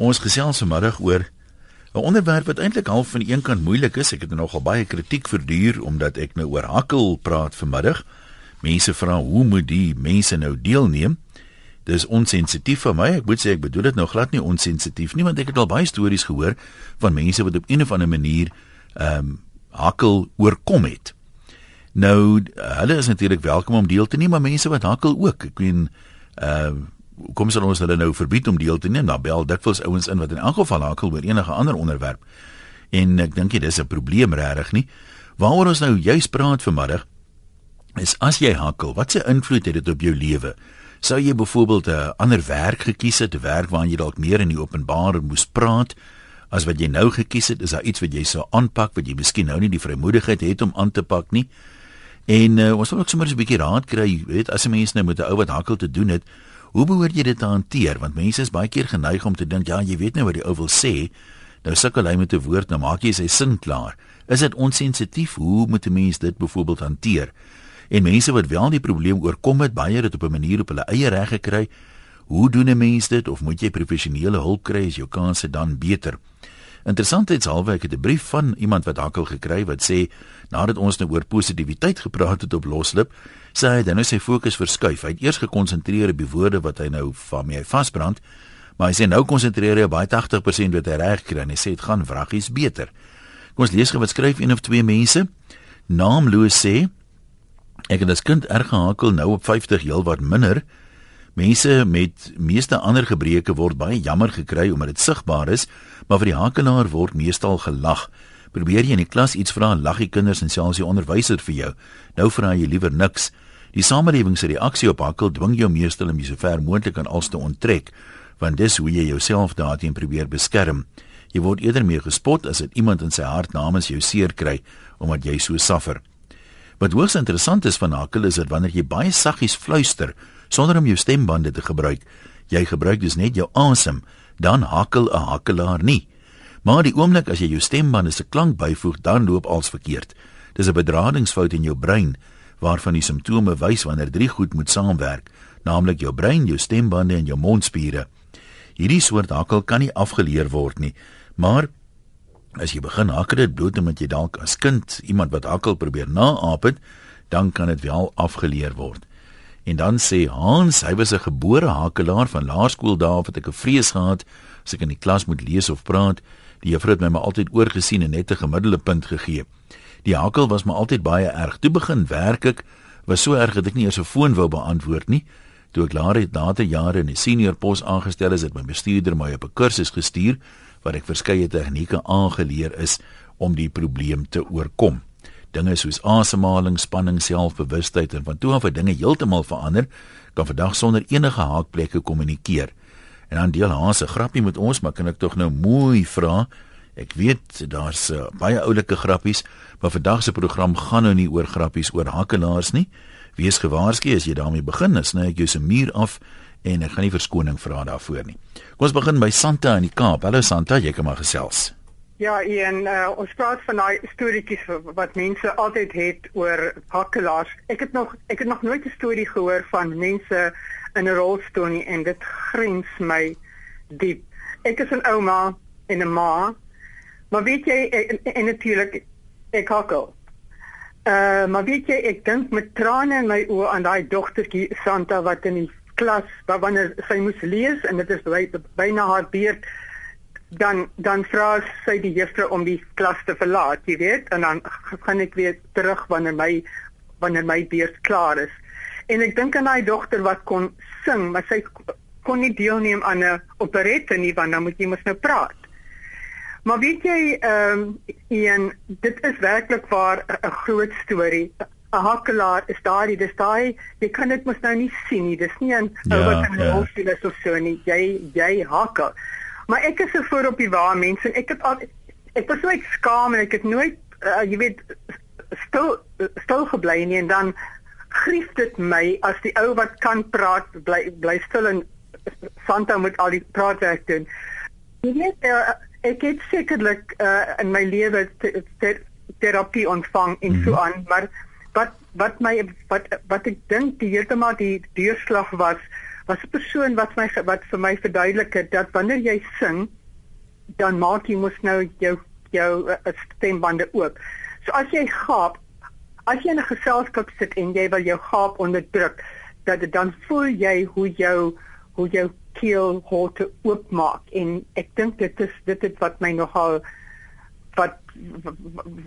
Ons gesels vanmiddag oor 'n onderwerp wat eintlik half van die een kant moeilik is. Ek het nogal baie kritiek verduur omdat ek nou oor hakkel praat vanmiddag. Mense vra hoe moet die mense nou deelneem? Dis onsensitief vir my. Ek moet sê ek bedoel dit nou glad nie onsensitief nie want ek het al baie stories gehoor van mense wat op een of ander manier ehm um, hakkel oorkom het. Nou hulle is natuurlik welkom om deel te neem, maar mense wat hakkel ook. Ek weet ehm uh, kom sal ons hulle nou verbied om deel te neem? Dan bel dikwels ouens in wat in elk geval hakkel oor enige ander onderwerp. En ek dink dit is 'n probleem regtig nie. Waaroor ons nou juis praat vanmiddag is as jy hakkel, wat se invloed het dit op jou lewe? Sou jy byvoorbeeld 'n ander werk gekies het, 'n werk waarin jy dalk meer in die openbaar moes praat? As wat jy nou gekies het, is daar iets wat jy sou aanpak wat jy miskien nou nie die vrymoedigheid het om aan te pak nie? En uh, ons wil ook sommer 'n bietjie raad kry, weet as 'n mens nou met 'n ou wat hakkel te doen het, Hoe behoort jy dit te hanteer? Want mense is baie keer geneig om te dink, ja, jy weet nou wat die ou wil sê. Nou sukkel hy met 'n woord, nou maak jy sy sin klaar. Is dit onsensitief? Hoe moet 'n mens dit byvoorbeeld hanteer? En mense wat wel die probleem oorkom het, baie dit op 'n manier op hulle eie reg gekry. Hoe doen 'n mens dit of moet jy professionele hulp kry as jou kanse dan beter? Interessantheidshalwe ek het 'n brief van iemand wat hakkel gekry wat sê nadat ons nou oor positiwiteit gepraat het op loslip, sê hy dan nou sy fokus verskuif. Hy het eers gekonsentreer op die woorde wat hy nou van my vasbrand, maar hy sê nou konsentreer hy op baie 80% wat hy reg kry en hy sê dit gaan vraggies beter. Kom ons lees gou wat skryf een of twee mense. Naamloos sê ek het as kind erg gehakel nou op 50 heel wat minder. Mense met meeste ander gebreke word baie jammer gekry omdat dit sigbaar is, maar vir die hakelaar word meestal gelag. Probeer jy in die klas iets vra, lag die kinders en selfs die onderwyser vir jou. Nou vra jy liewer niks. Die samelewing se reaksie op hakkel dwing jou meestal om jy so ver moontlik aan alles te onttrek, want dis hoe jy jouself daarteen probeer beskerm. Jy word eerder meer gespot as dit iemand in sy hart namens jou seer kry omdat jy so suffer. Wat hoogs interessant is van hakkel is dat wanneer jy baie saggies fluister sonder om jou stembande te gebruik, jy gebruik dus net jou asem, dan hakkel 'n hakkelaar nie. Maar die oomblik as jy jou stembande se klank byvoeg, dan loop alles verkeerd. Dis 'n bedradingsfout in jou brein waarvan die simptome wys wanneer drie goed moet saamwerk, naamlik jou brein, jou stembande en jou mondspiere. Hierdie soort hakkel kan nie afgeleer word nie, maar as jy begin hakkel dit bloot omdat jy dalk as kind iemand wat hakkel probeer naaap het, dan kan dit wel afgeleer word. En dan sê Hans, hy was 'n gebore hakelaar van laerskool daar wat ek 'n vrees gehad as ek in die klas moet lees of praat. Die juffrou het my maar altyd oorgesien en net 'n gemiddelde punt gegee. Die hakkel was maar altyd baie erg. Toe begin werk ek was so erg dat ek nie eers 'n foon wou beantwoord nie. Toe ek later later jare in 'n senior pos aangestel is, het my bestuurder my op 'n kursus gestuur waar ek verskeie tegnieke aangeleer is om die probleem te oorkom. Dinge soos asemhaling, spanning, selfbewustheid en van toe af het dinge heeltemal verander. Kan vandag sonder enige haakplekke kommunikeer. En dan deel Hans 'n grappie met ons, maar kan ek tog nou mooi vra? Ek weet daar's uh, baie oulike grappies, maar vandag se program gaan nou nie oor grappies oor hakkelaars nie. Wees gewaarsku as jy daarmee begin, dan sny ek jou se muur af en ek gaan nie verskoning vra daarvoor nie. Kom ons begin by Santa in die Kaap. Hallo Santa, jy kan maar gesels. Ja, en uh, ons praat van daai storieetjies wat mense altyd het oor hakkelaars. Ek het nog ek het nog nooit 'n storie gehoor van mense in 'n rolstoel nie en dit grens my diep. Ek is 'n ouma en 'n ma. Maar weet jy en, en natuurlik ek hakkel. Uh maar weet jy ek dink met trane in my oë aan daai dogtertjie Santa wat in die klas wanneer sy moes lees en dit is by, byna haar beurt dan dan vra sy die juffrou om die klas te verlaat, jy weet, en dan gaan ek weer terug wanneer my wanneer my beurt klaar is. En ek dink aan daai dogter wat kon sing, maar sy kon nie deelneem aan 'n operette nie want dan moet jy mos nou praat. Maar weet jy, ehm um, en dit is werklik waar 'n groot storie. 'n Hakkelaar is daai, dis daai, jy kan dit mos nou nie sien nie. Dis nie 'n ja, ou wat in 'n ja. hoofstel is of so nie. Jy jy hakkel. Maar ek is so voor op die waar mense en ek het al ek was nooit skaam en ek het nooit uh, jy weet stil stil gebly nie en dan grief dit my as die ou wat kan praat bly bly stil en Santa moet al die praatwerk doen. Jy weet uh, ek het sekerlik uh, in my lewe terapie ontvang en so mhm. aan, maar wat wat my wat wat ek dink die heeltemal die deurslag was was 'n persoon wat my wat vir my verduidelik het dat wanneer jy sing dan maak jy mos nou jou jou uh, stembande oop. So as jy gaap, as jy in 'n geselskap sit en jy wil jou gaap onderdruk, dat dan voel jy hoe jou hoe jou keel holte oopmaak en ek dink dit is dit het wat my nogal wat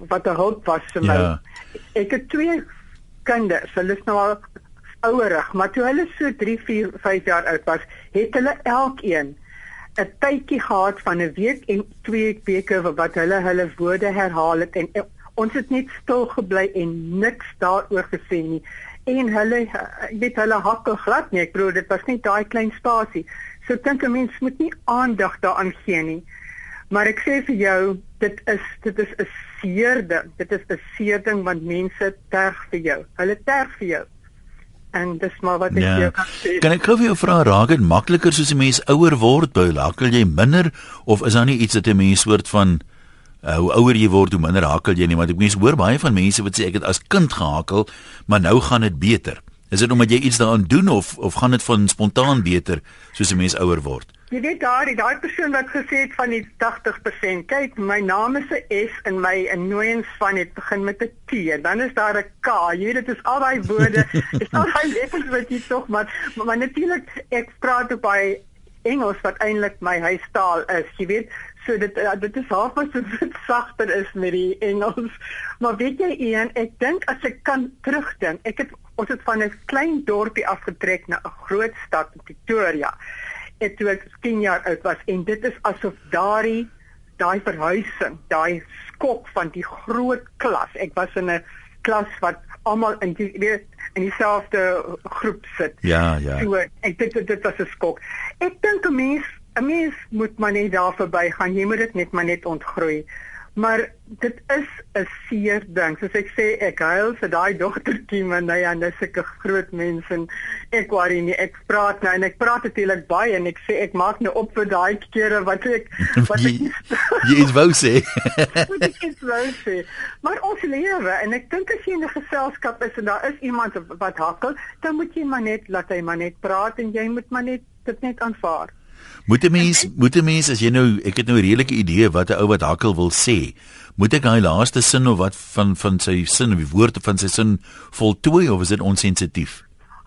wat 'n hulp was vir my. Ja. Ek het twee kinders, hulle is nou al ouerig, maar toe hulle so 3, 4, 5 jaar oud was, het hulle elkeen 'n tydjie gehad van 'n week en twee weke wat hulle hulle woorde herhaal het en ons het net stil gebly en niks daaroor gesê nie. En hulle weet hulle hakkel glad nie. Ek bedoel dit was net daai klein spasie. So dink 'n mens moet nie aandag daaraan gee nie. Maar ek sê vir jou dit is dit is 'n seerde dit is 'n seerding want mense terg vir jou. Hulle terg vir jou en dis maar wat ek ja. jou kan sê. Kan ek gou vir jou vra raak dit makliker soos 'n mens ouer word, by hakkel jy minder of is daar nie iets dat 'n mens soort van uh, hoe ouer jy word, hoe minder hakkel jy nie, want ek mens hoor baie van mense wat sê ek het as kind gehakkel, maar nou gaan dit beter. Is dit omdat jy iets daaraan doen of of gaan dit van spontaan beter soos 'n mens ouer word? Jy weet daai daai persoon wat gesê het van die 80%. Kyk, my naam is 'n S en my innoyings van dit begin met 'n T. Dan is daar 'n K. Jy weet dit is al daai woorde. Is al daai letters wat jy tog maar maar, maar natuurlik ek praat op by Engels wat eintlik my huistaal is. Jy weet, so dit uh, dit is half wat so sagter is met die Engels. Maar weet jy een, ek dink as ek kan terugdink, ek het ons het van 'n klein dorpie afgetrek na 'n groot stad in Pretoria het toe ek 10 jaar oud was en dit is asof daai daai verhuising, daai skok van die groot klas. Ek was in 'n klas wat almal in die weet in dieselfde groep sit. Ja, ja. So ek dink dit, dit was 'n skok. Ek dink 'n mens 'n mens moet maar net daar verbygaan. Jy moet dit net maar net ontgroei. Maar dit is 'n seer ding. Soos ek sê, ek huil vir daai dogtertjie, maar nou ja, dis 'n groot mens en ek worry nie. Ek praat nou en ek praat natuurlik baie en ek sê ek maak nou op vir daai kere wat ek wat ek Jy is wou sê. ek is wou sê. Maar ons lewe en ek dink as jy in 'n geselskap is en daar is iemand wat hakkel, dan moet jy maar net laat hy maar net praat en jy moet maar net dit net aanvaar. Moet 'n mens moet 'n mens as jy nou ek het nou 'n redelike idee wat 'n ou wat hakkel wil sê. Moet ek hy laaste sin of wat van van sy sin of die woorde van sy sin voltooi of is dit onsensitief?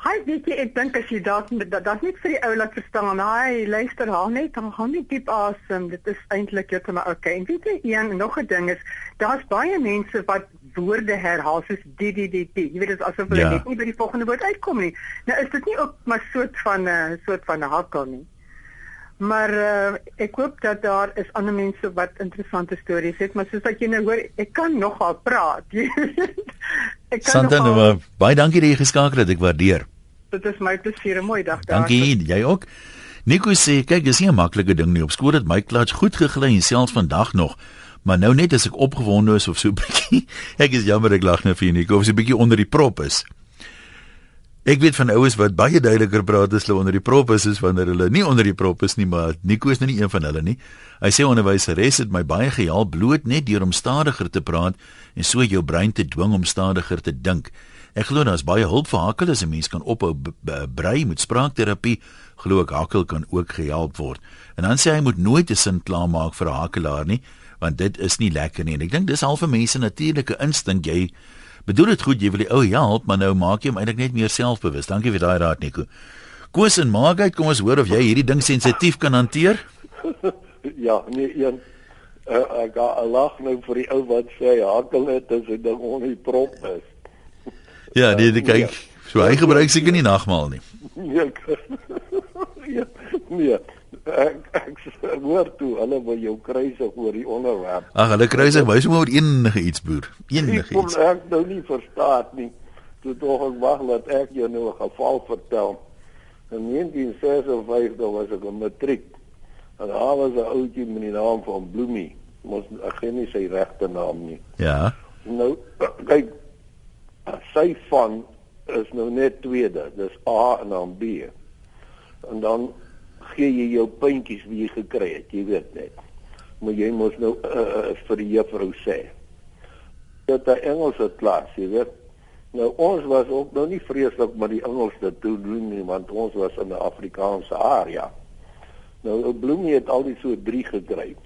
Hy weet jy ek dink as jy dalk dat dat net vir die ou laat verstaan. Hy luister haar net, dan gaan nie diep asem. Dit is eintlik net maar okay. En weet jy een nog 'n ding is, daar's baie mense wat woorde herhaal soos die die die die. Jy weet dit is asof hulle ja. net nie by die volgende woord uitkom nie. Nou is dit nie ook maar soort van 'n uh, soort van 'n hakkel nie. Maar uh, ek hoop dat daar is ander mense wat interessante stories het, maar soos wat jy nou hoor, ek kan nogal praat. ek kan Santa, nogal nou, Baie dankie dat jy geskakel het, ek waardeer. Dit is my plesier, 'n mooi dag daar. Dankie, jy ook. Nico sê, kyk, dis nie 'n maklike ding nie. Op skool het my klas goed geglei en selfs vandag nog. Maar nou net as ek opgewonde is of so 'n bietjie, ek is jammer ek lag nou vir Nico, of so 'n bietjie onder die prop is. Ek weet van oues wat baie duideliker praat as hulle onder die prop is as wanneer hulle nie onder die prop is nie, maar Nico is nou nie een van hulle nie. Hy sê onderwyseres het my baie gehelp bloot net deur om stadiger te praat en so jou brein te dwing om stadiger te dink. Ek glo daar's baie hulp vir hakkel as 'n mens kan ophou brei met spraakterapie. Glo ek hakkel kan ook gehelp word. En dan sê hy moet nooit 'n sin klaarmaak vir 'n hakkelaar nie, want dit is nie lekker nie. En ek dink dis al vir mense natuurlike instink jy bedoel dit goed, jy wil die ou help, maar nou maak jy hom eintlik net meer selfbewus. Dankie vir daai raad, Nico. Koos en Margait, kom ons hoor of jy hierdie ding sensitief kan hanteer. ja, nee, een uh, ek ga lag nou vir die ou wat sê hakel dit as 'n ding onder die prop is. ja, nee, nee kyk, so hy gebruik seker nie nagmaal nie. nee. ja, nee ek ek hoor toe hulle wil jou kruisig oor die onderwerp. Ag, hulle kruisig wys hom oor enige iets boer. Enige iets. Ek ek nou nie verstaan nie. Toe tog ek wag dat ek jou nou 'n geval vertel. In 1956 was ek 'n matriek. En daar was 'n ouetjie met die naam van Bloemie. Mos ek ken nie sy regte naam nie. Ja. Nou kyk sy van is nou net tweede. Dis A en dan B. En dan gee jy jou puntjies wie jy gekry het, jy weet net. Maar jy moet nou uh, vir die juffrou sê. Dit 'n Engelse klas, jy weet. Nou ons was ook nou nie vreeslik met die Engels te doen nie want ons was in 'n Afrikaanse area. Nou Bloemie het al die so 3 gekry.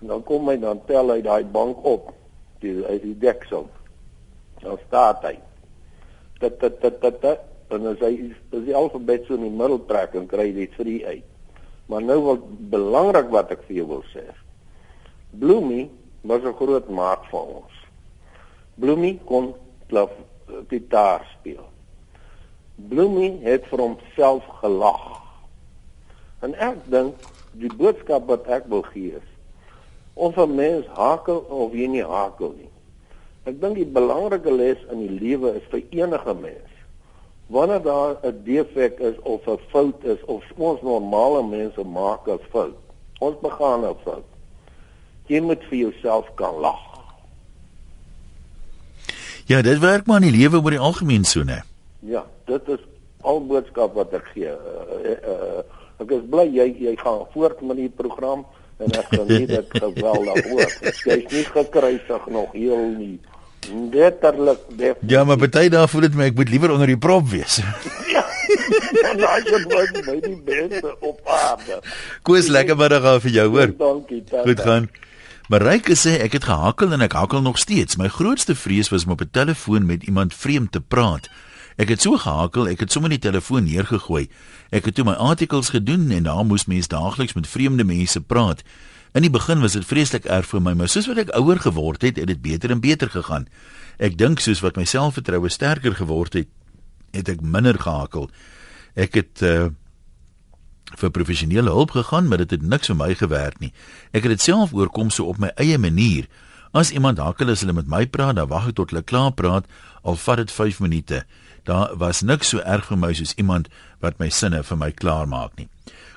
En dan kom hy dan tel hy daai bank op. Die uit die deksel. Dan staat hy. Dat dat dat dat dat en as hy as die alfabet so in die middel trek en kry jy 3 uit. Maar nou wat belangrik wat ek vir jou wil sê. Bloemie was 'n groot maat van ons. Bloemie kon klaf gitaar speel. Bloemie het vir homself gelag. En ek dink die boodskap wat ek wil gee is of 'n mens hakel of jy nie hakel nie. Ek dink die belangrike les in die lewe is vir enige mens. Wanneer daar 'n defek is of 'n fout is of ons normale mense maak 'n fout. Ons begaan 'n fout. Jy moet vir jouself kan lag. Ja, dit werk maar in die lewe oor die algemeen so, né? Ja, dit is al boodskap wat ek gee. Uh, uh, uh, ek is bly jy jy gaan voort met die program en ek geniet dit geweldig hoor. Jy's nie gekruisig nog heel nie. Letterlik def. Ja, maar baie daar voel dit my ek moet liewer onder die prop wees. ja. Nou jy moet my die beste op aarde. Koos lekker middag aan vir jou, hoor. Dankie. Tata. Goed gaan. Mareike sê ek het gehakel en ek hakel nog steeds. My grootste vrees was om op 'n telefoon met iemand vreemd te praat. Ek het so gehakel, ek het sommer die telefoon neergegooi. Ek het toe my artikels gedoen en daar moes mens daagliks met vreemde mense praat. In die begin was dit vreeslik erg vir my, maar soos wat ek ouer geword het, het dit beter en beter gegaan. Ek dink soos wat my selfvertroue sterker geword het, het ek minder gehakel. Ek het uh, vir professionele hulp gegaan, maar dit het niks vir my gewerk nie. Ek het dit self oorkom so op my eie manier. As iemand hakel as hulle met my praat, dan wag ek tot hulle klaar praat, al vat dit 5 minute. Daar was niks so erg vir my soos iemand wat my sinne vir my klaar maak nie.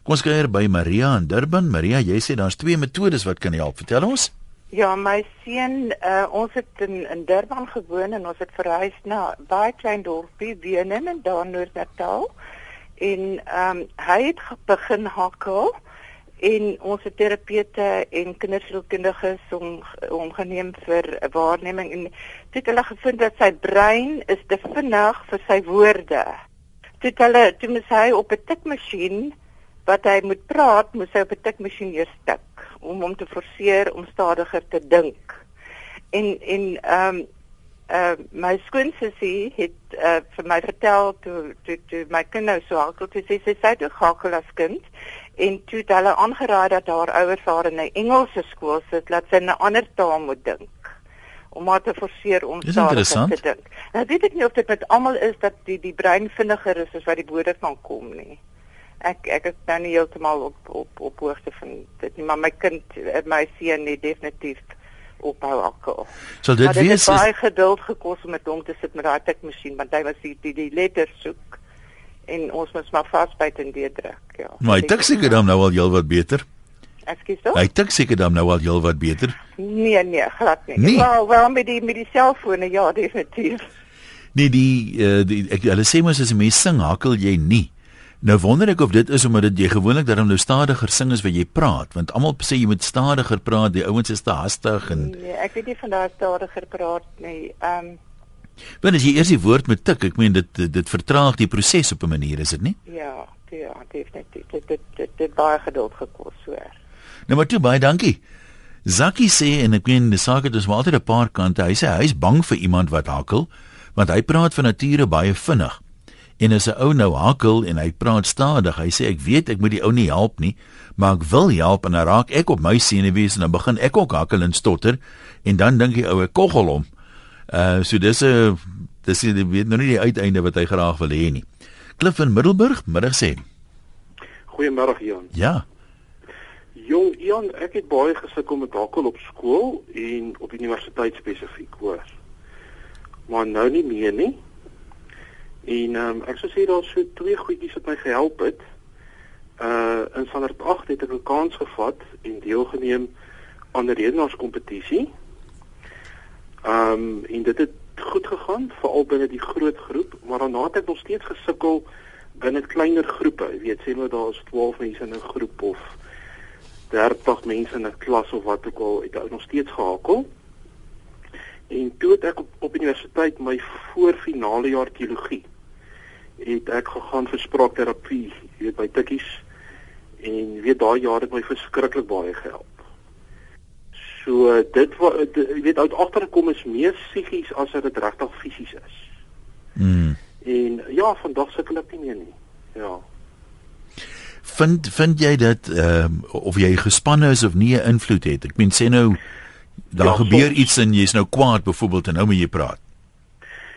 Kom ons kyk by Maria in Durban. Maria, jy sê daar's twee metodes wat kan help. Vertel ons. Ja, my seun, uh, ons het in, in Durban gewoon en ons het verhuis na baie klein dorpie Wenen in Noord-Natal en ehm um, hy het begin hakkel en ons terapeute en kindersielkundiges om omgeneem vir 'n waarneming en dit hulle gevind dat sy brein is te vinnig vir sy woorde. Dit hulle toe moet hy op 'n tikmasjien wat hy moet praat, moet hy op 'n tikmasjien eers tik om hom te forceer om stadiger te dink. En en ehm um, uh my skoonsussie het uh vir my vertel toe toe toe my kind nou so hakkel toe sê sy sy toe hakkel as kind en toe het hulle aangeraai dat haar ouers haar in 'n Engelse skool sit laat sy 'n ander taal moet dink om haar te forceer om stadiger te dink. Nou weet ek nie of dit met almal is dat die die brein vinniger is as wat die woorde van kom nie. Ek ek is nou nie heeltemal op op op hoogte van dit nie, maar my kind my seun het definitief ophou alkohol. So dit wees is baie geduld gekos om met hom te sit met daai tikmasjien want hy was die die, die letters soek en ons moet maar vasbyt en weer druk, ja. Maar hy tik seker dan nou al heelwat beter. Ekskuus tog? Hy tik seker dan nou al heelwat beter. Nee nee, glad nie. Nee. Wel, wel met die met die selfone ja, definitief. Nee, die uh, die ek hulle sê mos as 'n mens sing, hakkel jy nie. Nou wonder ek of dit is omdat dit jy gewoonlik daarom nou stadiger sing as wat jy praat, want almal sê jy moet stadiger praat, die ouens is te hastig en Nee, ek weet nie van daai stadiger praat nie. Ehm um, Want as jy eers die woord moet tik, ek meen dit dit, dit vertraag die proses op 'n manier, is dit nie? ja, ja, definitief. Dit dit dit dit baie geduld gekos, so. Nou maar toe baie dankie. Zaki sê en ek meen die saak het dus maar altyd 'n paar kante. Hy sê hy's bang vir iemand wat hakkel, want hy praat van nature baie vinnig. En as 'n ou nou hakkel en hy praat stadig, hy sê ek weet ek moet die ou nie help nie, maar ek wil help en dan raak ek op my senuwees en dan begin ek ook hakkel en stotter en dan dink die ou ek koggel hom. Uh so dis 'n dis jy weet nou nie die uiteinde wat hy graag wil hê nie. Cliff in Middelburg, middag sê. Goeiemôre Jan. Ja. Jong Jan, ek het baie gesukkel met hakkel op skool en op universiteit spesifiek hoor. Maar nou nie meer nie. En ehm um, ek sou sê daar's so twee goedjies wat my gehelp het. Uh in standaard 8 het ek 'n kans gevat en deelgeneem aan 'n redenaarskompetisie. Ehm um, en dit het goed gegaan veral binne die groot groep, maar daarna het ek nog steeds gesukkel binne kleiner groepe. Jy weet, sê nou daar is 12 mense in 'n groep of 30 mense in 'n klas of wat ook al, het ek nog steeds gehakel. En toe het ek op, op universiteit my voorfinale jaar teologie het ek gegaan vir spraakterapie, jy weet by Tikkies. En weet daai jaar het my verskriklik baie gehelp. So dit wat jy weet uit agterkom is meer psigies as dit regtig fisies is. Mm. En ja, vandag sukkel ek nie meer nie. Ja. Vind vind jy dat ehm uh, of jy gespanne is of nie 'n invloed het? Ek meen sê nou daar Ja, gebeur soms. iets en jy's nou kwaad byvoorbeeld en nou moet jy praat.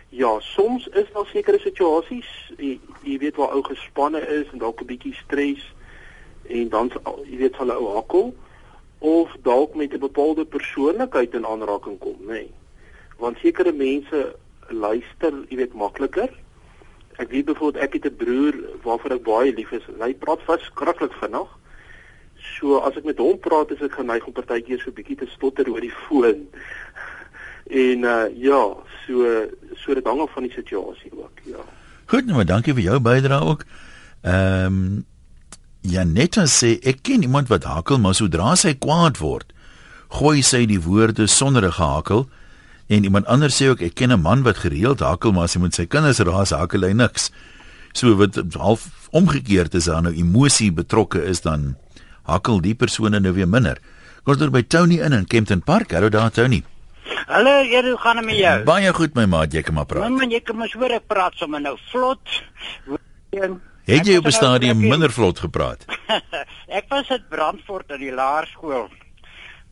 Ja, soms is daar sekere situasies, jy, jy weet waar ou gespanne is en dalk 'n bietjie stres en dan jy weet sal 'n ou hakkel of dalk met 'n bepaalde persoonlikheid in aanraking kom, nê. Nee. Want sekere mense luister, jy weet makliker. Ek weet byvoorbeeld ek het 'n broer waarvoor ek baie lief is. Hy praat verskriklik vinnig. So as ek met hom praat, is ek geneig om partykeer so 'n bietjie te stotter oor die foon. En uh ja, so so dit hang af van die situasie ook, ja. Goed, nou maar dankie vir jou bydrae ook. Ehm um, Janetta sê ek ken iemand wat hakel, maar sodra sy kwaad word, gooi sy die woorde sonder 'n gehakel. En iemand anders sê ook ek ken 'n man wat gereeld hakel, maar as hy met sy kinders raas, hakel hy niks. So wat half omgekeerd is, daar nou emosie betrokke is dan hakel die persone nou weer minder. Kom ons by Tony in in Kempton Park. Hallo daar Tony. Hallo, Eer, hoe gaan dit met jou? Baie goed my maat, jy kan maar praat. Man, man, jy kan mos hoor ek praat sommer nou vlot. Het jy op 'n was nou stadium lekker- minder vlot gepraat? ek was in Brandfort in die laerskool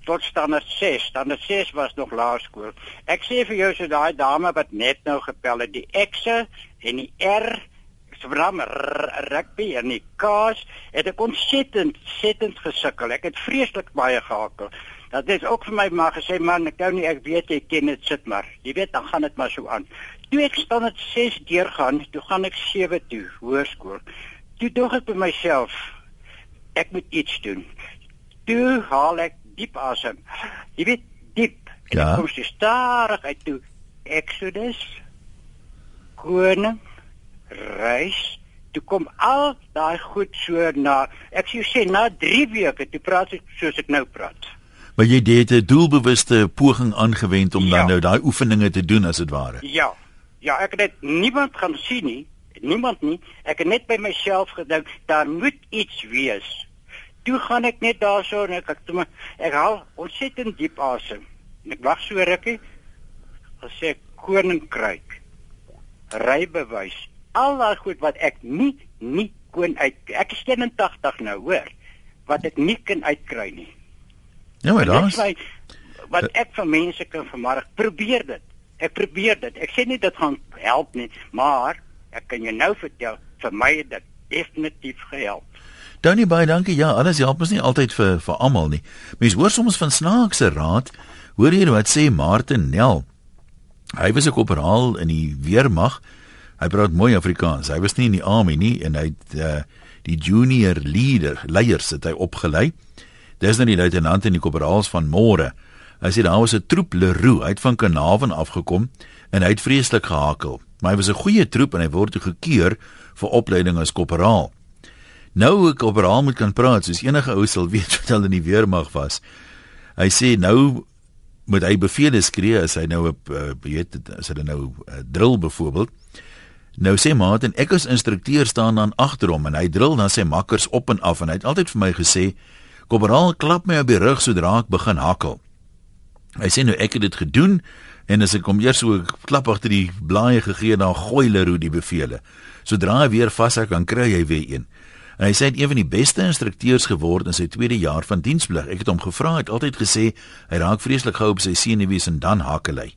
tot standaard 6. Standaard 6 was nog laerskool. Ek sê vir jou so daai dame wat net nou gepel het, die X'e en die R Sbram rugby en die K's het ek ontsettend ontsettend gesukkel. Ek het vreeslik baie gehakel. Dat is ook vir my maar gesê man, ek nou nie ek weet jy ken dit sit maar. Jy weet dan gaan dit maar so aan. Toe ek standaard 6 deurgaan, toe gaan ek 7 toe, hoërskool. Toe dink ek by myself, ek moet iets doen. Toe haal ek diep asem. Jy weet diep. En Ja. ek kom stadig uit toe. Exodus. Koning. Reis. Toe kom al daai goed so na ek sou sê na 3 weke toe praat ek soos ek nou praat. Maar jy het 'n doelbewuste poging aangewend om Ja. dan nou daai oefeninge te doen as dit ware. Ja. Ja, ek het niemand gaan sien nie. Niemand nie. Ek het net by myself gedink daar moet iets wees. Toe gaan ek net daarso en ek ek, maar- ek haal ontsettend diep asem. En ek wag so rukkie. Gesê ek, koninkryk. Rybewys. Al daai goed wat ek nie nie kon uit ek is 81 nou, hoor. Wat ek nie kan uitkry nie. Ja, maar daar's wat ek van mense kan vermaak. Probeer dit. Ek probeer dit. Ek sê nie dit gaan help nie, maar ek kan jou nou vertel, vir my het dit definitief gehelp. Tony baie dankie. Ja, alles help ons nie altyd vir vir almal nie. Mense hoor soms van snaakse raad. Hoor hier wat sê Martin Nel. Hy was 'n korporaal in die weermag. Hy praat mooi Afrikaans. Hy was nie in die army nie en hy het uh, die junior leader leiers het hy opgelei. Dis nou die luitenant en die korporaals van môre. Hy sê daar was 'n troep Leroux uit van Kanaven afgekom en hy het vreeslik gehakel. Maar hy was 'n goeie troep en hy word toe gekeur vir opleiding as korporaal. Nou ek op raam moet kan praat soos enige ou sal weet wat hulle in die weermag was. Hy sê nou moet hy bevele skree as hy nou op uh, weet as hulle nou uh, drill byvoorbeeld. Nou sê Martin ek as instrukteur staan dan agter hom en hy drill dan sy makkers op en af en hy het altyd vir my gesê Korporaal klap my op die rug sodra ek begin hakkel. Hy sê nou ek het dit gedoen en as ek hom eers so klap agter die blaaie gegee dan gooi Leroux die bevele. Sodra hy weer vashou kan kry hy weer een. En hy sê hy het een van die beste instrukteurs geword in sy tweede jaar van diensplig. Ek het hom gevra, hy het altyd gesê hy raak vreeslik gou op sy senuwees en dan hakel hy.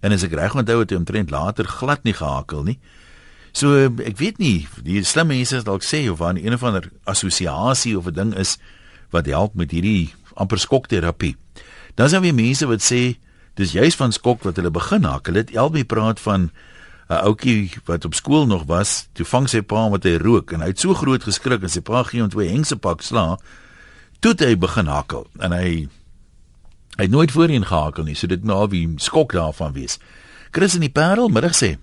En as ek reg onthou het hy omtrent later glad nie gehakel nie. So ek weet nie, die slim mense dalk sê of daar 'n of ander assosiasie of 'n ding is wat help met hierdie amper skokterapie. Dan is daar weer mense wat sê dis juis van skok wat hulle begin hakel. Dit Elbie praat van 'n ouetjie wat op skool nog was, toe vang sy pa met hy rook en hy het so groot geskrik en sy pa gee hom twee hengsepak sla. Toe het hy begin hakel en hy hy het nooit voorheen gehakel nie, so dit nou al wie skok daarvan wees. Chris in die Parel middag sê.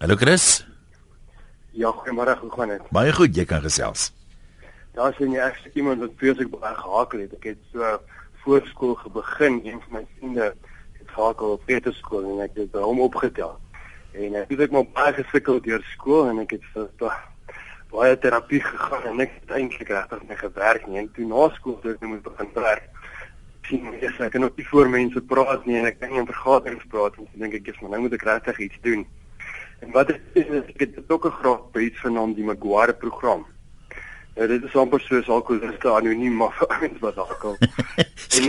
Hallo Chris, Ja, goeiemôre, hoe gaan dit? baie goed, jy kan gesels. Daar sien jy ek iemand wat vreeslik baie gehakel het. Ek het so voorskool gebegin, een van my vriende gehakel op Peterskool en ek het by hom opgetel. En ek het maar baie gesukkel deur skool en ek het vir baie terapie gegaan en ek het eintlik regtig mee gewerk nie. En toe na skool toe ek nou moet begin werk. sien ek ek kan nie voor mense praat nie en ek kan nie in vergaderings praat nie. Dink ek is maar nou moet ek regtig iets doen. En wat is, is ek het ook 'n graad by iets genaamd die Maguire program. Ja, dit is amper soos alkoholiste anoniem maar vir ouens wat alkohol. en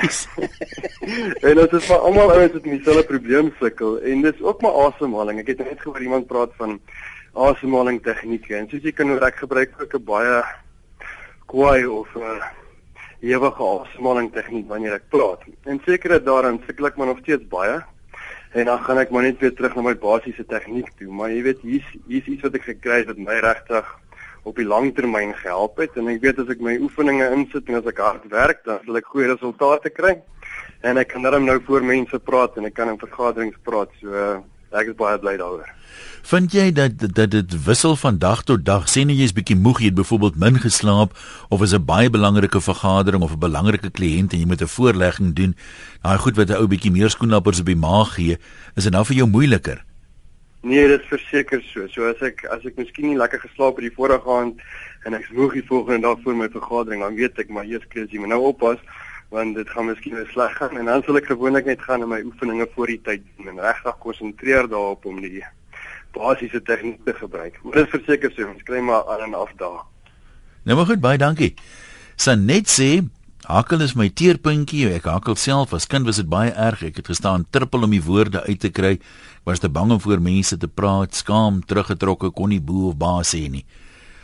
en dit is vir almal ouens wat met dieselfde probleem sukkel en dis ook maar asemhaling. Ek het net gehoor iemand praat van asemhaling tegnieke en soos jy kan hoor ek gebruik ook 'n baie kwaai of 'n uh, ewige asemhaling tegniek wanneer ek praat. En seker daarin sukkel ek maar nog steeds baie. En dan gaan ek maar net weer terug na my basiese tegniek toe, maar jy weet hier's hier's iets wat ek gekry het wat my regtig op die langtermyn gehelp het en ek weet as ek my oefeninge insit en as ek hard werk, dan sal ek goeie resultate kry. En ek kan dan nou voor mense praat en ek kan in vergaderings praat. So uh, ek is baie bly daaroor. Vind jy dat dat dit wissel van dag tot dag? Sien jy jy's bietjie moeg, jy het byvoorbeeld min geslaap of is 'n baie belangrike vergadering of 'n belangrike kliënt en jy moet 'n voorlegging doen. Daai goed wat 'n ou bietjie meer skoenlappers op die maag gee, is dit nou vir jou moeiliker? Nee, dit verseker so. So as ek as ek miskien nie lekker geslaap het die vorige aand en ek's moeg die volgende dag voor my vergadering, dan weet ek maar eers kry jy moet nou oppas want dit gaan miskien weer sleg gaan en dan sal ek gewoonlik net gaan in my oefeninge voor die tyd doen en regtig konsentreer daarop om die basiese tegniek te gebruik. Maar dit verseker so, ons kry maar aan en af daar. Nou maar goed, baie dankie. Sanet sê Hakkel is my teerpuntjie. Ek hakkel self as kind was dit baie erg. Ek het gestaan trippel om die woorde uit te kry. Ek was te bang om voor mense te praat, skaam, teruggetrokke, kon nie boe of baas sê nie.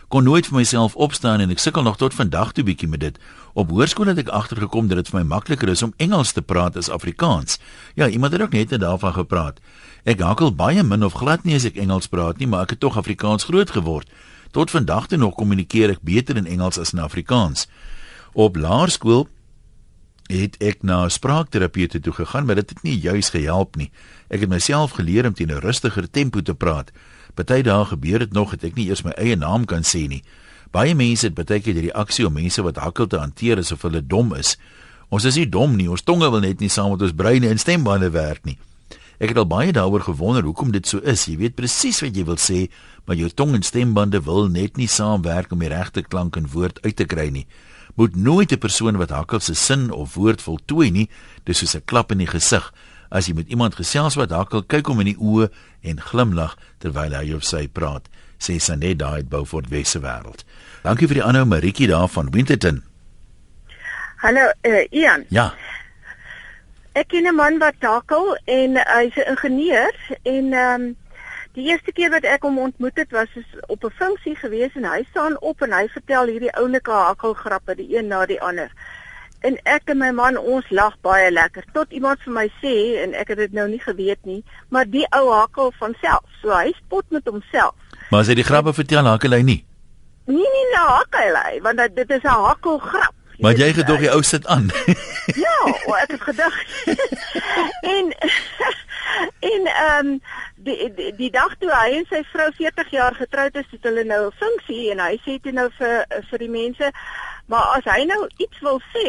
Kon nooit vir myself opstaan en ek sukkel nog tot vandag toe bietjie met dit. Op hoërskool het ek agtergekom dat dit vir my makliker is om Engels te praat as Afrikaans. Ja, iemand het ook net daarvan gepraat. Ek hakkel baie min of glad nie as ek Engels praat nie, maar ek het tog Afrikaans groot geword. Tot vandag toe nog kommunikeer ek beter in Engels as in Afrikaans. Op laerskool het ek na 'n spraakterapeute toe gegaan, maar dit het nie juis gehelp nie. Ek het myself geleer om teen 'n rustiger tempo te praat. Party dae gebeur dit nog dat ek nie eers my eie naam kan sê nie. Baie mense het baie keer die reaksie om mense wat hakkel te hanteer asof hulle dom is. Ons is nie dom nie, ons tonge wil net nie saam met ons breine en stembande werk nie. Ek het al baie daaroor gewonder hoekom dit so is. Jy weet presies wat jy wil sê, maar jou tong en stembande wil net nie saamwerk om die regte klank en woord uit te kry nie moet nooit 'n persoon wat hakkel se sin of woord voltooi nie, dis soos 'n klap in die gesig. As jy met iemand gesels wat hakkel, kyk hom in die oë en glimlag terwyl hy of sy praat, sê Sanet daai bou vir die wesse wêreld. Dankie vir die aanhou Maritjie daar van Winterton. Hallo, uh, Ian. Ja. Ek ken 'n man wat hakkel en hy's 'n ingenieur en ehm um, Die eerste keer wat ek hom ontmoet het was op 'n funksie gewees en hy staan op en hy vertel hierdie oulike hakkelgrappe die een na die ander. En ek en my man ons lag baie lekker tot iemand vir my sê en ek het dit nou nie geweet nie, maar die ou hakkel van self. So hy spot met homself. Maar as hy die grappe vertel, hakkel hy nie. Nee nee, nou hakkel hy, want dit is 'n hakkelgrap. Maar jy gedog die ou sit aan. ja, ek het gedag. en en ehm um, die, die die dag toe hy en sy vrou 40 jaar getroud is, het hulle nou 'n funksie en hy sê toe nou vir vir die mense, maar as hy nou iets wil sê,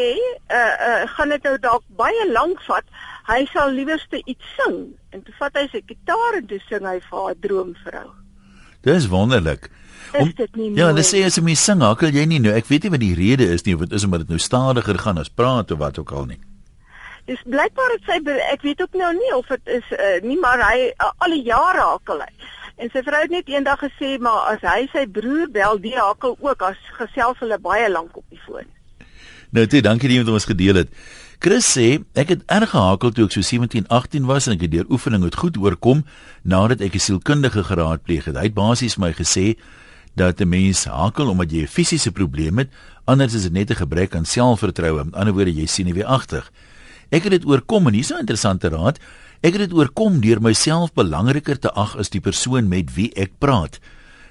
uh uh gaan dit nou dalk baie lank vat. Hy sal liewerste iets sing. En toe vat hy sy gitaar en toe sing hy vir haar droomvrou. Dis wonderlik. Om, ja, hulle sê as jy my sing, hakkel jy nie nou. Ek weet nie wat die rede is nie, of dit is omdat dit nou stadiger gaan as praat of wat ook al nie. Dis blykbaar het sy ek weet ook nou nie of dit is uh, nie maar hy uh, al die jare hakkel hy. En sy vrou het net eendag gesê maar as hy sy broer bel, die hakkel ook as gesels hulle baie lank op die foon. Nou toe, dankie dat jy met ons gedeel het. Chris sê ek het erg gehakel toe ek so 17, 18 was en ek het deur oefening het goed oorkom nadat ek 'n sielkundige geraadpleeg het. Hy het basies my gesê dat 'n mens hakel omdat jy 'n fisiese probleem het, anders is dit net 'n gebrek aan selfvertroue. Met ander woorde, jy sien nie weer agter. Ek het dit oorkom en hier's 'n interessante raad. Ek het dit oorkom deur myself belangriker te ag as die persoon met wie ek praat.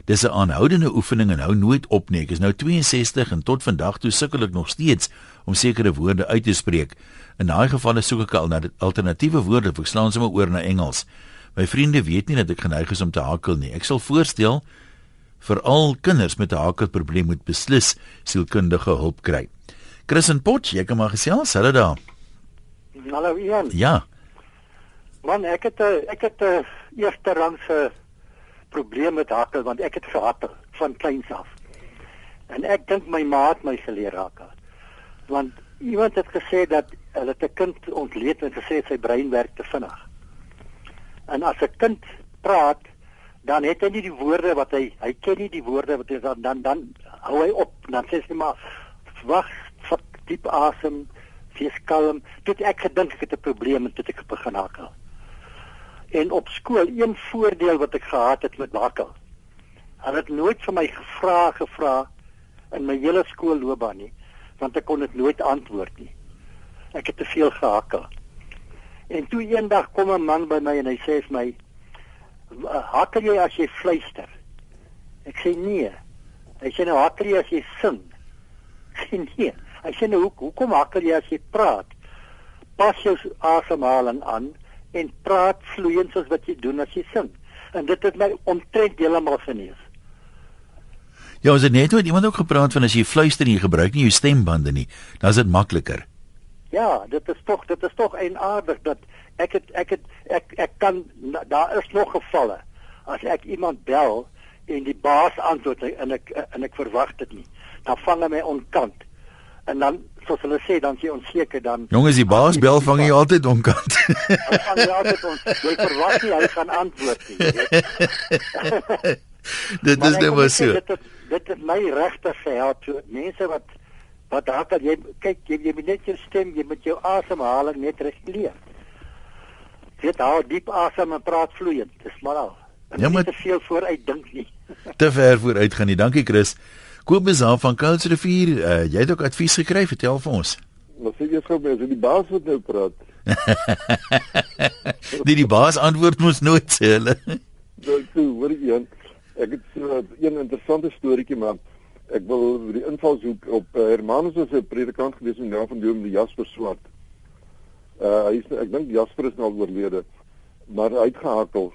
Dis 'n aanhoudende oefening en hou nooit op nie. Ek is nou 62 en tot vandag toe sukkel ek nog steeds om sekere woorde uit te spreek. In daai gevalle soek ek al na alternatiewe woorde, ek slaan sommer oor na Engels. My vriende weet nie dat ek geneig is om te hakel nie. Ek sal voorstel vir al kinders met 'n hakelprobleem moet beslis sielkundige hulp kry. Chris en Potch, jy kan maar gesels, hulle daar. Hallo Ian. Ja. Man, ek het 'n ek het 'n eerste rangse probleem met hakkel want ek het gehakkel van kleins af. En ek dink my ma het my geleer hakkel. Want iemand het gesê dat hulle 'n kind ontleed en gesê sy brein werk te vinnig. En as 'n kind praat, dan het hy nie die woorde wat hy hy ken nie die woorde wat hy dan dan, dan hou hy op dan sê hy maar wag, vat diep asem, wees kalm. Dit ek gedink ek het 'n probleem en dit ek begin hakkel. En op skool een voordeel wat ek gehad het met hakkel. Hulle het nooit vir my gevra gevra in my hele skoolloopbaan nie, want ek kon dit nooit antwoord nie. Ek het te veel gehakkel. En toe eendag kom 'n man by my en hy sê vir my, "Hakkel jy as jy fluister?" Ek sê nee. Hy sê nou hakkel jy as jy sing? Ek sê nee. Hy sê nou hoe hoekom hakkel jy as jy praat? Pas jou asemhaling aan en praat vloeiend soos wat jy doen as jy sing. En dit het my omtrent heeltemal genees. Ja, ons het net met iemand ook gepraat van as jy fluister en jy gebruik nie jou stembande nie, dan is dit makliker. Ja, dit is tog dit is tog eienaardig dat ek het ek het ek ek kan daar is nog gevalle as ek iemand bel en die baas antwoord en ek en ek verwag dit nie. Dan vang hy my onkant. En dan soos hulle sê dan jy onseker dan Jongens, die baas bel vang jy altyd onkant. Hy vang jy altyd ons. Jy verwag nie hy gaan antwoord nie. dit is net maar so. Dit het, dit het my regtig gehelp. So, mense wat wat dalk jy kyk jy, jy moet net jou stem, jy moet jou asemhaling net reguleer. Jy hou diep asem en praat vloeiend. Dis maar al. En ja, maar te veel vooruit dink nie. te ver vooruit gaan nie. Dankie Chris. Kobus aan van Koudsrivier, uh, jy het ook advies gekry, vertel vir ons. Wat sê jy gou mense, die baas wat nou praat? die die baas antwoord mos nooit sê hulle. Nou toe, hoor jy ek het so 'n interessante storieetjie maar ek wil die invalshoek op uh, Hermanus was 'n predikant gewees in naam van Dom die Jasper Swart. Uh hy is ek dink Jasper is nou oorlede, maar hy het gehakel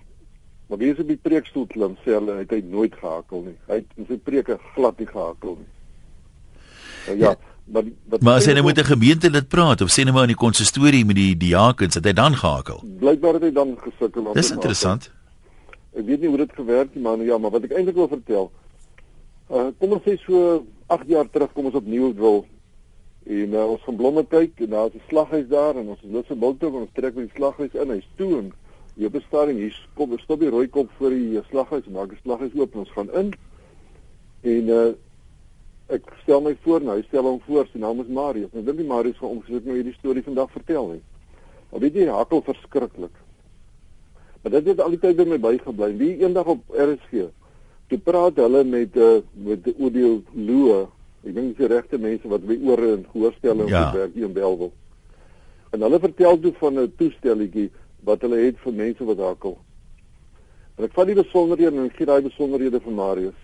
Maar wie is op die preekstoel klim sê hulle het hy nooit gehakel nie. Hy het in sy preke glad nie gehakel nie. Nou, ja, maar wat Maar as hy nou met 'n gemeente lid praat of sê net maar in die konsistorie met die diakens het hy dan gehakel. Blykbaar het hy dan gesukkel. Dis interessant. Ek weet nie hoe dit gewerk het maar nou ja, maar wat ek eintlik wil vertel. Uh kom ons sê so 8 jaar terug kom ons opnuut wil en uh, ons gaan blomme kyk en daar's 'n slaghuis daar en ons is lus vir bultog en ons trek by die slaghuis in. Hy's toe en Jy bestaan hier kom stop die rooi kop voor die slaghuis maak die slaghuis oop ons gaan in en uh, ek stel my voor nou hy stel hom voor sy naam is Marius nou dink die Marius gaan omgesit nou hierdie storie vandag vertel hè maar weet jy hakkel verskriklik maar dit het al die tyd by my bygebly wie eendag op RSG toe praat hulle met uh, met audio loe ek dink dis die regte mense wat by ore en gehoorstelle ja. werk hier in Belwel en hulle vertel toe van 'n toestelletjie wat hulle het vir mense wat hakkel. En ek vat die besonderhede en gee daai besonderhede vir Marius.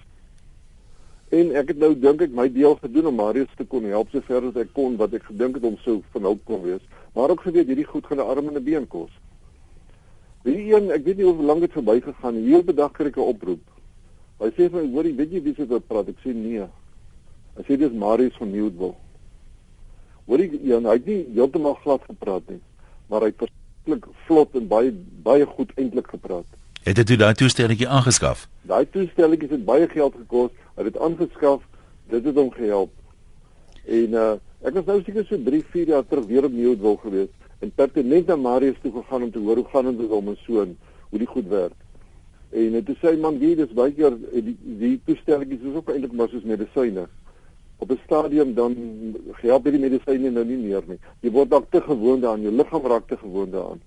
En ek het nou dink ek my deel gedoen om Marius te kon help sover as ek kon wat ek gedink het om sou van hulp kon wees, maar ook geweet hierdie goed gaan 'n arm en 'n been kos. Wie een, ek weet nie hoe lank dit verby gegaan, heel bedag kry ek 'n oproep. Hy sê vir my, "Hoorie, weet jy wie se wat praat?" Ek sê, "Nee." Hy sê dis Marius van Newdville. Hoorie, ja, hy het nie heeltemal glad gepraat nie, maar hy het verskriklik vlot en baie baie goed eintlik gepraat. Het jy daai toestelletjie aangeskaf? Daai toestelletjie het baie geld gekos. Hy het dit aangeskaf. Dit het hom gehelp. En uh ek was nou seker so 3, 4 jaar terug weer op Nieuwdwil gewees en pertinent na Marius toe gegaan om te hoor hoe gaan dit met hom en soon, hoe die goed werk. En dit sê man, wie dis baie keer die die toestelletjies is ook eintlik maar soos medisyne op 'n stadium dan help hierdie medisyne nou nie meer nie. Jy word dalk te gewoond daaraan, jou liggaam raak te gewoond daaraan.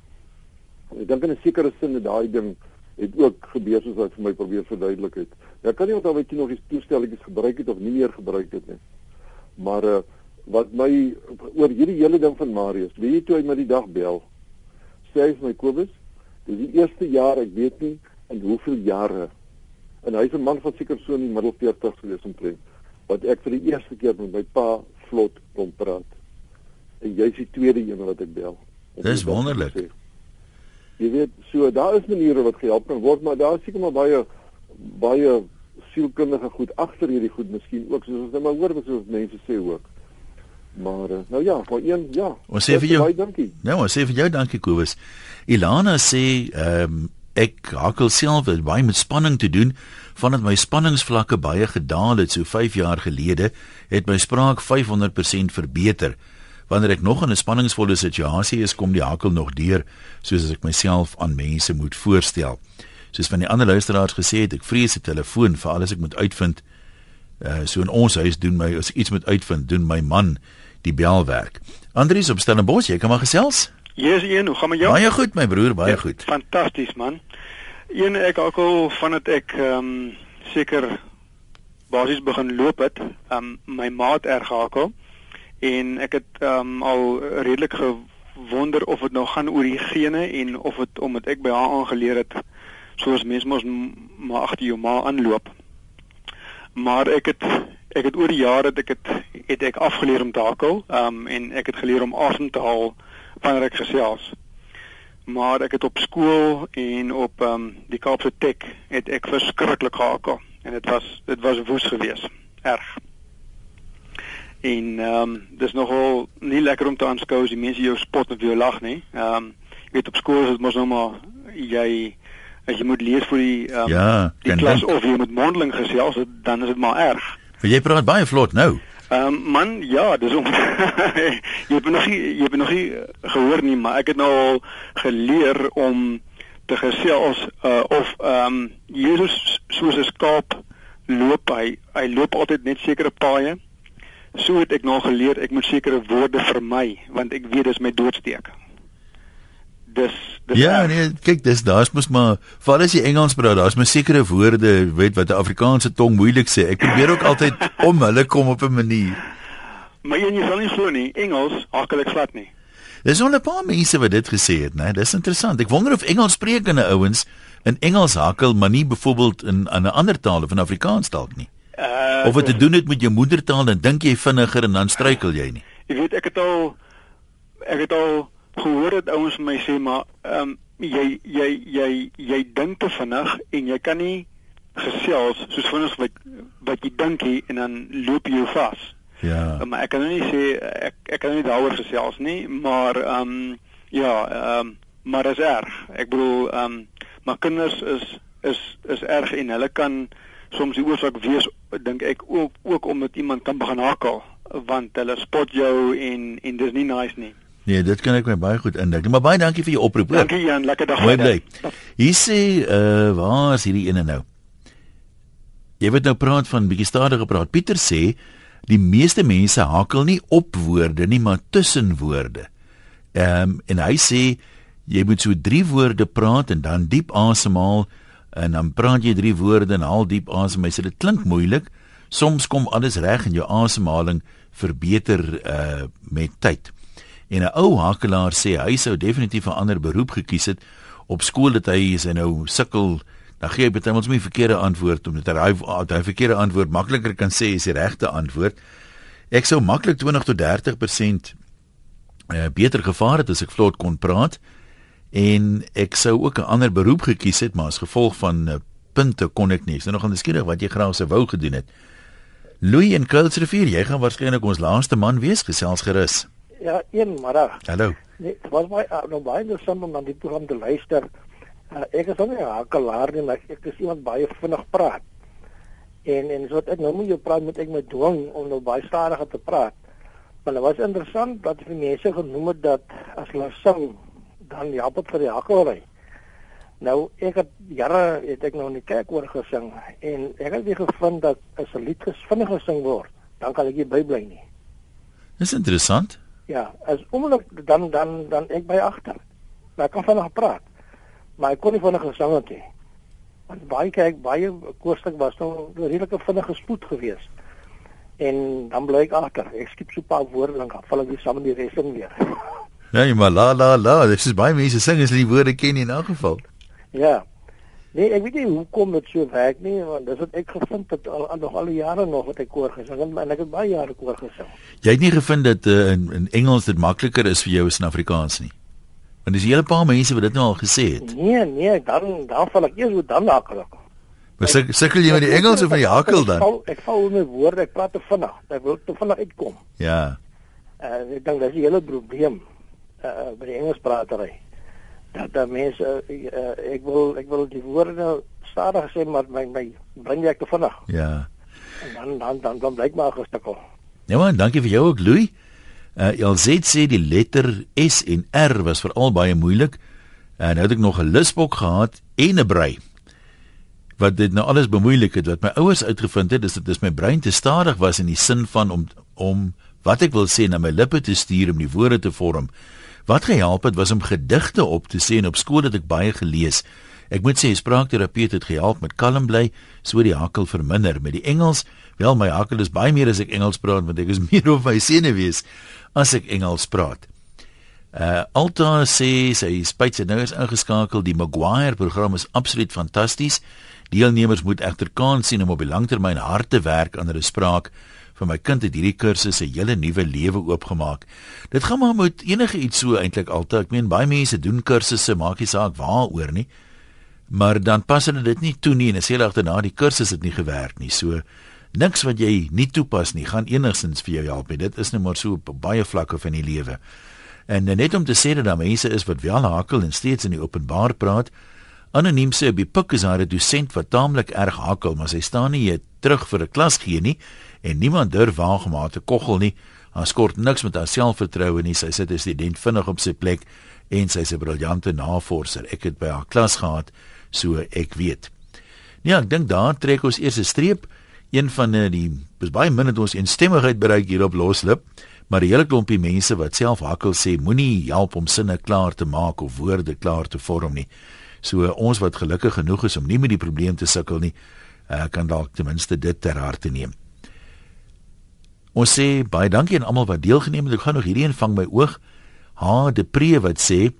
Ek dink in 'n sekere sin dat daai ding het ook gebeur soos wat vir my probeer verduidelik het. Ja, ek kan nie onthou wat jy nog die toestelletjies gebruik het of nie meer gebruik het nie. Maar uh, wat my oor hierdie hele ding van Marius, weet jy toe hy my die dag bel, sê hy vir my Kobus, dis die eerste jaar ek weet nie in hoeveel jare en hy's 'n man van seker so in die middel 40 gewees omtrent wat ek vir die eerste keer met my pa vlot kon praat. En jy's die tweede een wat ek bel. Dis wonderlik. Jy weet, so daar is maniere wat gehelp kan word, maar daar is seker maar baie baie sielkundige goed agter hierdie goed miskien ook soos ons net maar hoor wat soos mense sê ook. Maar nou ja, vir een ja. Ons sê vir jou. Baie dankie. Nou, ons sê vir jou dankie Kobus. Ilana sê ehm um, ek hakkel self baie met spanning te doen vandat my spanningsvlakke baie gedaal het so 5 jaar gelede het my spraak 500% verbeter. Wanneer ek nog in 'n spanningsvolle situasie is, kom die hakkel nog deur soos as ek myself aan mense moet voorstel. Soos van die ander luisteraars gesê het, ek vrees 'n telefoon vir alles ek moet uitvind. Uh so in ons huis doen my as iets moet uitvind, doen my man die belwerk. Andries op Stellenbosch, jy kan maar gesels. Yes, een, hoe gaan met jou? Baie goed my broer, baie ja, goed. Fantasties man. Een ek ook al vandat ek ehm um, seker basies begin loop het, ehm um, my maat erg hakel en ek het ehm um, al redelik gewonder of dit nou gaan oor die gene en of dit omdat ek by haar aangeleer het soos mense mos maar agter jou ma aanloop. Maar ek het ek het oor die jare het ek het het ek afgeleer om te hakel, ehm um, en ek het geleer om asem te haal wanneer ek gesels. Maar ek het op skool en op ehm um, die Kaapse Tek het ek verskriklik gehakel en dit was dit was woes geweest. Erg. En ehm um, dis nogal nie lekker om te aanskou as die mense jou spot of jou lag nie. Ehm um, jy weet op skool is dit mos nou maar jy as jy moet leer vir die ehm um, ja, die klas denk. of jy moet mondeling gesels, dan is dit maar erg. Vir jy praat baie vlot nou. Ehm um, man, ja, dis om jy het nog nie jy het nog nie gehoor nie, maar ek het nou al geleer om te gesels uh, of ehm um, Jesus soos 'n skaap loop hy hy loop altyd net sekere paaie. So het ek nou geleer ek moet sekere woorde vermy want ek weet dis my doodsteek dis dis Ja, erg. nee, kyk, dis daar's mos maar val as jy Engels praat, daar's mos sekere woorde, weet wat 'n Afrikaanse tong moeilik sê. Ek probeer ook altyd om hulle kom op 'n manier. Maar jy sal nie glo nie, Engels hakkel ek glad nie. Dis al 'n paar mense wat dit gesê het, né? Dis interessant. Ek wonder of Engels sprekende ouens in Engels hakkel, maar nie byvoorbeeld in 'n ander taal of in Afrikaans dalk nie. Uh, of wat te doen het met jou moedertaal en dink jy vinniger en dan struikel jy nie. Jy weet ek het al ek het al gehoor het ouens my sê maar ehm um, jy jy jy jy dink te vinnig en jy kan nie gesels soos vinnig wat wat jy dink jy en dan loop jy vas. Ja. Um, maar ek kan nie sê ek ek kan nie daaroor gesels nie, maar ehm um, ja, ehm um, maar is erg. Ek bedoel ehm um, maar kinders is is is erg en hulle kan soms die oorsaak wees dink ek ook ook omdat iemand kan begin hakel want hulle spot jou en en dis nie nice nie. Nee, dit kan ek my baie goed indink. Maar baie dankie vir jou oproep. Dankie Jan, lekker dag. Mooi bly. Hier sê uh waar is hierdie ene nou? Jy weet nou praat van bietjie stadiger praat. Pieter sê die meeste mense hakel nie op woorde nie, maar tussen woorde. Ehm um, en hy sê jy moet so drie woorde praat en dan diep asemhaal en dan praat jy drie woorde en haal diep asem. Hy sê dit klink moeilik. Soms kom alles reg en jou asemhaling verbeter uh met tyd. En 'n ou hakelaar sê hy sou definitief 'n ander beroep gekies het op skool dat hy is en nou sukkel. Dan gee hy baie ons nie verkeerde antwoord omdat hy hy verkeerde antwoord makliker kan sê as die regte antwoord. Ek sou maklik 20 tot 30% uh, beter gevaar het as ek vlot kon praat en ek sou ook 'n ander beroep gekies het maar as gevolg van uh, punte kon ek nie. Ek nou nog onderskeidig wat jy graag sou wou gedoen het. Louis en Kuilsrivier, jy gaan waarskynlik ons laaste man wees gesels gerus. Ja, een middag. Hallo. Nee, was baie nou baie interessant om na die program te luister. Uh, ek is nie 'n hakelaar nie, maar ek is iemand baie vinnig praat. En en so ek nou moet jy praat met ek my dwing om nou baie stadiger te praat. Maar dit was interessant dat die mense genoem het dat as hulle sing dan help dit vir die hakelry. Nou ek het jare het ek nou in die kerk oor gesing en ek het weer gevind dat as 'n lied gesvinnig gesing word, dan kan ek nie bybly nie. Dis interessant. Ja, as oomblik dan dan dan ek by agter. Maar ek kan vinnig praat. Maar ek kon nie vinnig gesang het nie. Want baie kyk baie koorstuk was nou redelike vinnige spoed geweest. En dan bly ek agter. Ek skiep so 'n paar woorde dan val ek weer saam met die res in weer. Ja, jy maar la la la, dis is baie mense sing as hulle die woorde ken in elk geval. Ja. Nee, ek weet nie hoekom dit so werk nie, want dis wat ek gevind het al, al nog al die jare nog wat ek koor gesing het en ek het baie jare koor gesing. Jy het nie gevind dat uh, in, in Engels dit makliker is vir jou as in Afrikaans nie. Want dis 'n hele paar mense wat dit nou al gesê het. Nee, nee, dan dan val ek eers dan hakkelik. Maar suk, sukkel jy met die Engels of met die hakkel dan? Ek val ek val met woorde, ek praat te vinnig. Ek wil te vinnig uitkom. Ja. Uh, ek dink dis die hele probleem uh, by die Engelspratery. Dat dat mense uh, ek wil ek wil die woorde stadig sê maar my my bring ek te vinnig. Ja. En dan dan dan dan blyk maar gestukkel. Ja man, dankie vir jou ook Louis. Uh LZ sê die letter S en R was veral baie moeilik. En nou het ek nog 'n lusbok gehad en 'n brei. Wat dit nou alles bemoeilik het wat my ouers uitgevind het, is dit is my brein te stadig was in die sin van om om wat ek wil sê na my lippe te stuur om die woorde te vorm. Wat gehelp het was om gedigte op te sê en op skool het ek baie gelees. Ek moet sê spraakterapeut het gehelp met kalm bly, so die hakkel verminder. Met die Engels, wel my hakkel is baie meer as ek Engels praat want ek is meer op my senuwees as ek Engels praat. Uh Alta sê sy spyt sy nou is ingeskakel. Die Maguire program is absoluut fantasties. Deelnemers moet egter kans sien om op die langtermyn hard te werk aan hulle spraak. Vir my kind het hierdie kursus 'n hele nuwe lewe oopgemaak. Dit gaan maar met enige iets so eintlik Alta. Ek meen baie mense doen kursusse, maak nie saak waaroor nie. Maar dan pas hulle dit nie toe nie en sê agterna die kursus het nie gewerk nie. So niks wat jy nie toepas nie gaan enigstens vir jou help. Dit is net maar so op baie vlakke van die lewe. En net om te sê dat daar mense is wat wel hakel en steeds in die openbaar praat. Anoniem sê pik is daar 'n dosent wat taamlik erg hakel, maar sy staan nie terug vir 'n klas gee nie en niemand durf haar te koggel nie. Haar skort niks met haar selfvertroue nie. Sy sit 'n student vinnig op sy plek en sy's 'n briljante navorser. Ek het by haar klas gehad, so ek weet. Ja, ek dink daar trek ons eers 'n streep een van uh, die is baie min het ons eensstemmigheid bereik hier op loslip maar 'n hele klompie mense wat self hakkel sê moenie help om sinne klaar te maak of woorde klaar te vorm nie so uh, ons wat gelukkig genoeg is om nie met die probleem te sukkel nie uh, kan dalk ten minste dit ter harte neem ons sê baie dankie aan almal wat deelgeneem het ek gaan nog hierdie een vang my oog ha de pre wat sê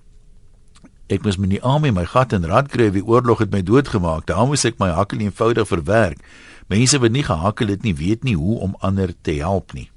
Ek moes my nie aan my gat en rad kry wie oorlog het my doodgemaak. Daar moes ek my hakkel eenvoudig verwerk. Mense wat nie gehakkel het nie, weet nie hoe om ander te help nie.